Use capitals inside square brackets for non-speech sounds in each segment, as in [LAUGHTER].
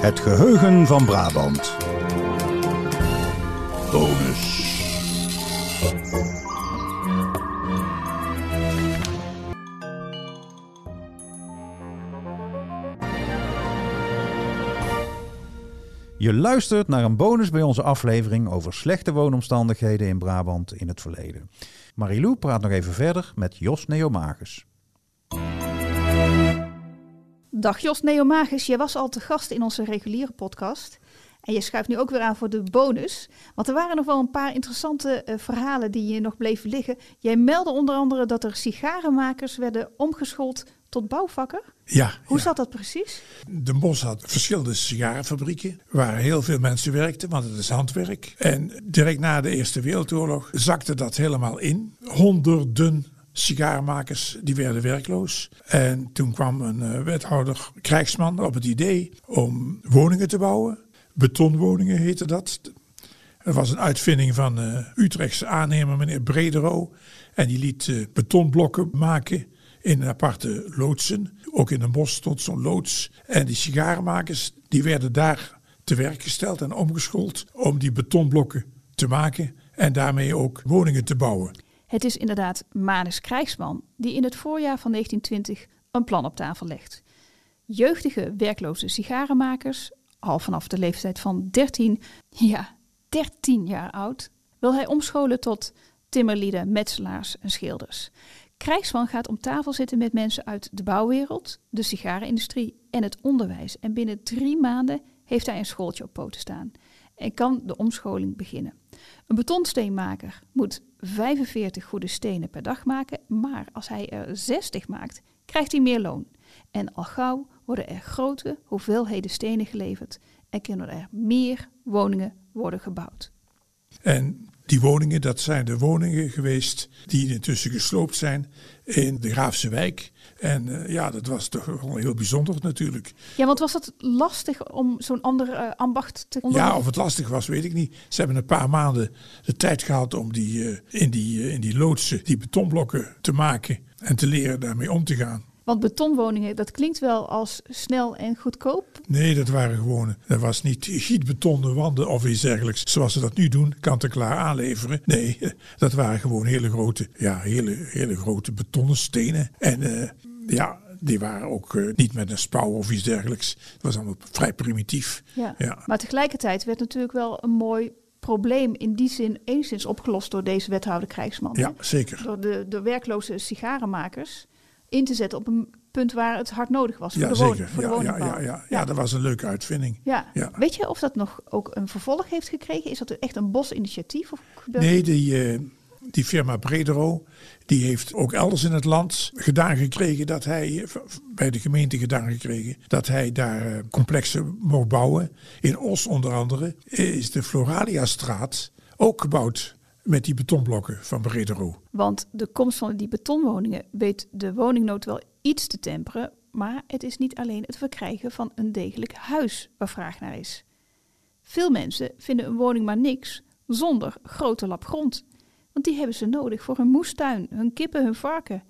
Het geheugen van Brabant. Bonus. Je luistert naar een bonus bij onze aflevering over slechte woonomstandigheden in Brabant in het verleden. Marilou praat nog even verder met Jos Neomagus. Dag Jos Neomagus, jij was al te gast in onze reguliere podcast. En je schuift nu ook weer aan voor de bonus. Want er waren nog wel een paar interessante uh, verhalen die je nog bleven liggen. Jij meldde onder andere dat er sigarenmakers werden omgeschoold tot bouwvakker. Ja. Hoe ja. zat dat precies? De Bos had verschillende sigarenfabrieken waar heel veel mensen werkten, want het is handwerk. En direct na de Eerste Wereldoorlog zakte dat helemaal in. Honderden sigarenmakers die werden werkloos. En toen kwam een uh, wethouder, krijgsman, op het idee om woningen te bouwen. Betonwoningen heette dat. Dat was een uitvinding van uh, Utrechtse aannemer meneer Bredero. En die liet uh, betonblokken maken in aparte loodsen. Ook in een bos stond zo'n loods. En die sigarenmakers die werden daar te werk gesteld en omgeschoold om die betonblokken te maken en daarmee ook woningen te bouwen. Het is inderdaad Manus Krijgsman die in het voorjaar van 1920 een plan op tafel legt. Jeugdige werkloze sigarenmakers, al vanaf de leeftijd van 13, [LAUGHS] ja, 13 jaar oud, wil hij omscholen tot timmerlieden, metselaars en schilders. Krijgsman gaat om tafel zitten met mensen uit de bouwwereld, de sigarenindustrie en het onderwijs. En binnen drie maanden heeft hij een schooltje op poten staan en kan de omscholing beginnen. Een betonsteenmaker moet 45 goede stenen per dag maken, maar als hij er 60 maakt, krijgt hij meer loon. En al gauw worden er grote hoeveelheden stenen geleverd en kunnen er meer woningen worden gebouwd. En die woningen, dat zijn de woningen geweest die intussen gesloopt zijn in de Graafse wijk. En uh, ja, dat was toch wel heel bijzonder natuurlijk. Ja, want was het lastig om zo'n ander uh, ambacht te Ja, of het lastig was, weet ik niet. Ze hebben een paar maanden de tijd gehad om die, uh, in, die, in die loodsen die betonblokken te maken en te leren daarmee om te gaan. Want betonwoningen, dat klinkt wel als snel en goedkoop. Nee, dat waren gewoon, dat was niet gietbetonnen wanden of iets dergelijks. Zoals ze dat nu doen, kant-en-klaar aanleveren. Nee, [LAUGHS] dat waren gewoon hele grote, ja, hele, hele grote betonnen stenen. En uh, ja, die waren ook uh, niet met een spouw of iets dergelijks. Het was allemaal vrij primitief. Ja. ja. Maar tegelijkertijd werd natuurlijk wel een mooi probleem in die zin enigszins opgelost door deze wethouder Krijgsman. Ja, zeker. Door de, de werkloze sigarenmakers in te zetten op een punt waar het hard nodig was voor ja, de, zeker. woning, voor ja, de ja, woningbouw. ja, ja, ja. ja, dat was een leuke uitvinding. Ja. Ja. Weet je of dat nog ook een vervolg heeft gekregen? Is dat echt een bosinitiatief? Of nee, die, uh, die firma Bredero, die heeft ook elders in het land gedaan gekregen dat hij, bij de gemeente gedaan gekregen, dat hij daar complexen mocht bouwen. In Os onder andere is de Floralia-straat ook gebouwd met die betonblokken van Bredero. Want de komst van die betonwoningen weet de woningnood wel iets te temperen, maar het is niet alleen het verkrijgen van een degelijk huis waar vraag naar is. Veel mensen vinden een woning maar niks zonder grote lap grond, want die hebben ze nodig voor hun moestuin, hun kippen, hun varken.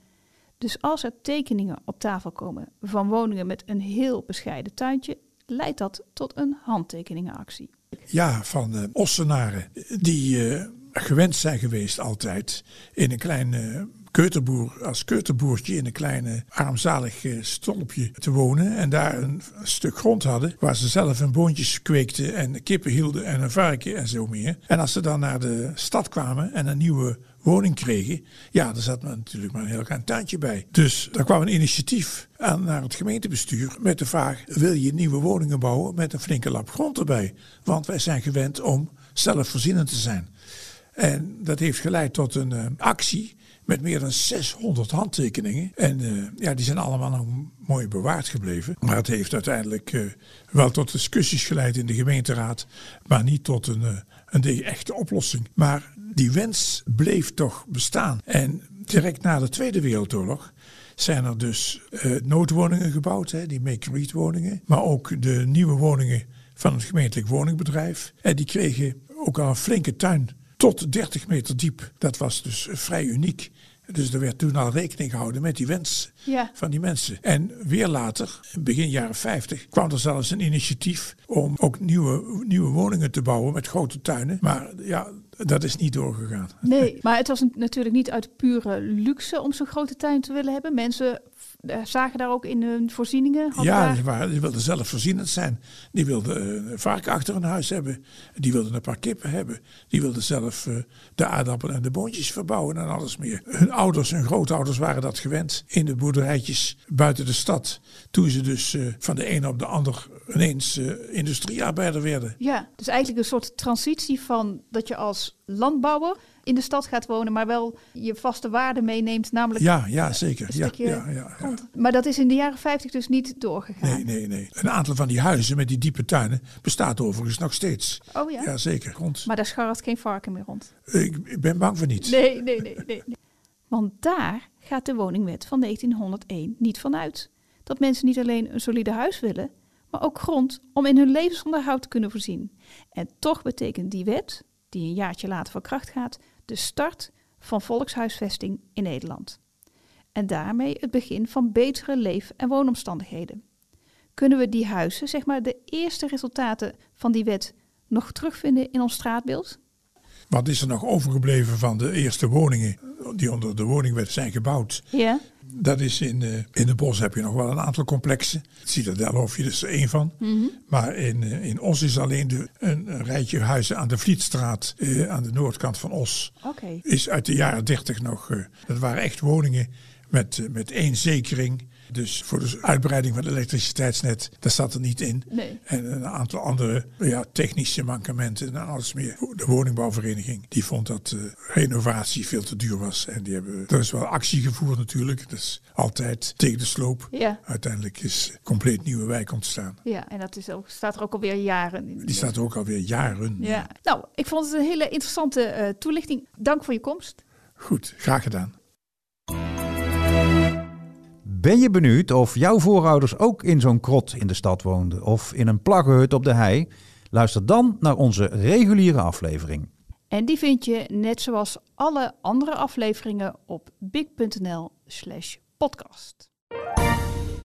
Dus als er tekeningen op tafel komen van woningen met een heel bescheiden tuintje, leidt dat tot een handtekeningenactie. Ja, van uh, Ossenaren die uh, gewend zijn geweest altijd in een klein uh, keuterboer, als keuterboertje in een kleine armzalig stolpje te wonen. En daar een, een, stuk grond hadden waar ze zelf hun boontjes kweekten en kippen hielden en een varken en zo meer. En als ze dan naar de stad kwamen en een nieuwe woning kregen, ja, daar zat natuurlijk maar een heel klein tuintje bij. Dus daar kwam een initiatief aan naar het gemeentebestuur met de vraag: wil je nieuwe woningen bouwen met een flinke lap grond erbij? Want wij zijn gewend om zelfvoorzienend te zijn. En dat heeft geleid tot een uh, actie met meer dan 600 handtekeningen. En uh, ja, die zijn allemaal nog mooi bewaard gebleven. Maar het heeft uiteindelijk uh, wel tot discussies geleid in de gemeenteraad, maar niet tot een, een echte oplossing. Maar die wens bleef toch bestaan. En direct na de Tweede Wereldoorlog zijn er dus noodwoningen gebouwd, hè, die make-read woningen. Maar ook de nieuwe woningen van het gemeentelijk woningbedrijf. En die kregen ook al een flinke tuin tot 30 meter diep. Dat was dus vrij uniek. Dus er werd toen al rekening gehouden met die wens Ja. van die mensen. En weer later, begin jaren 50, kwam er zelfs een initiatief om ook nieuwe, nieuwe woningen te bouwen met grote tuinen. Maar ja, dat is niet doorgegaan. Nee, [LAUGHS] maar het was natuurlijk niet uit pure luxe om zo'n grote tuin te willen hebben. Mensen zagen daar ook in hun voorzieningen. Ja, daar- die, waren, die wilden zelfvoorzienend zijn. Die wilden eh, een varken achter hun huis hebben. Die wilden een paar kippen hebben. Die wilden zelf eh, de aardappelen en de boontjes verbouwen en alles meer. Hun ouders, hun grootouders waren dat gewend in de boerderijtjes buiten de stad. Toen ze dus eh, van de ene op de ander ineens eh, industriearbeider werden. Ja, dus eigenlijk een soort transitie van dat je als landbouwer in de stad gaat wonen, maar wel je vaste waarde meeneemt, namelijk Ja, ja, zeker. een Ja, ja, ja. Maar dat is in de jaren 50 dus niet doorgegaan. Nee, nee, nee. Een aantal van die huizen met die diepe tuinen bestaat overigens nog steeds. Oh ja? Ja, zeker. Grond. Maar daar scharrelt geen varken meer rond. Ik, ben bang voor niet. Nee, nee, nee, nee. nee. Want daar gaat de woningwet van 1901 niet van uit. Dat mensen niet alleen een solide huis willen, maar ook grond om in hun levensonderhoud te kunnen voorzien. En toch betekent die wet, die een jaartje later van kracht gaat, de start van volkshuisvesting in Nederland. En daarmee het begin van betere leef- en woonomstandigheden. Kunnen we die huizen, zeg maar de eerste resultaten van die wet, nog terugvinden in ons straatbeeld? Wat is er nog overgebleven van de eerste woningen die onder de woningwet zijn gebouwd? Ja. Dat is in, eh, in de bos heb je nog wel een aantal complexen. Citadelhofje is er één van. Maar in, eh, in Os is alleen de, een, een rijtje huizen aan de Vlietstraat, eh, aan de noordkant van Os. Is uit de jaren 30 nog. dat waren echt woningen met, met één zekering. Dus voor de uitbreiding van het elektriciteitsnet, dat zat er niet in. Nee. En een aantal andere ja, technische mankementen en alles meer. De woningbouwvereniging die vond dat eh, renovatie veel te duur was. En die hebben, er is wel actie gevoerd natuurlijk. Dus altijd tegen de sloop. Ja. Uiteindelijk is een compleet nieuwe wijk ontstaan. Ja, en dat is ook, staat er ook alweer jaren in. Die staat er ook alweer jaren. Ja. Nou, ik vond het een hele interessante eh, toelichting. Dank voor je komst. Goed, graag gedaan. Ben je benieuwd of jouw voorouders ook in zo'n krot in de stad woonden of in een plaggenhut op de hei? Luister dan naar onze reguliere aflevering. En die vind je net zoals alle andere afleveringen op big.nl slash podcast.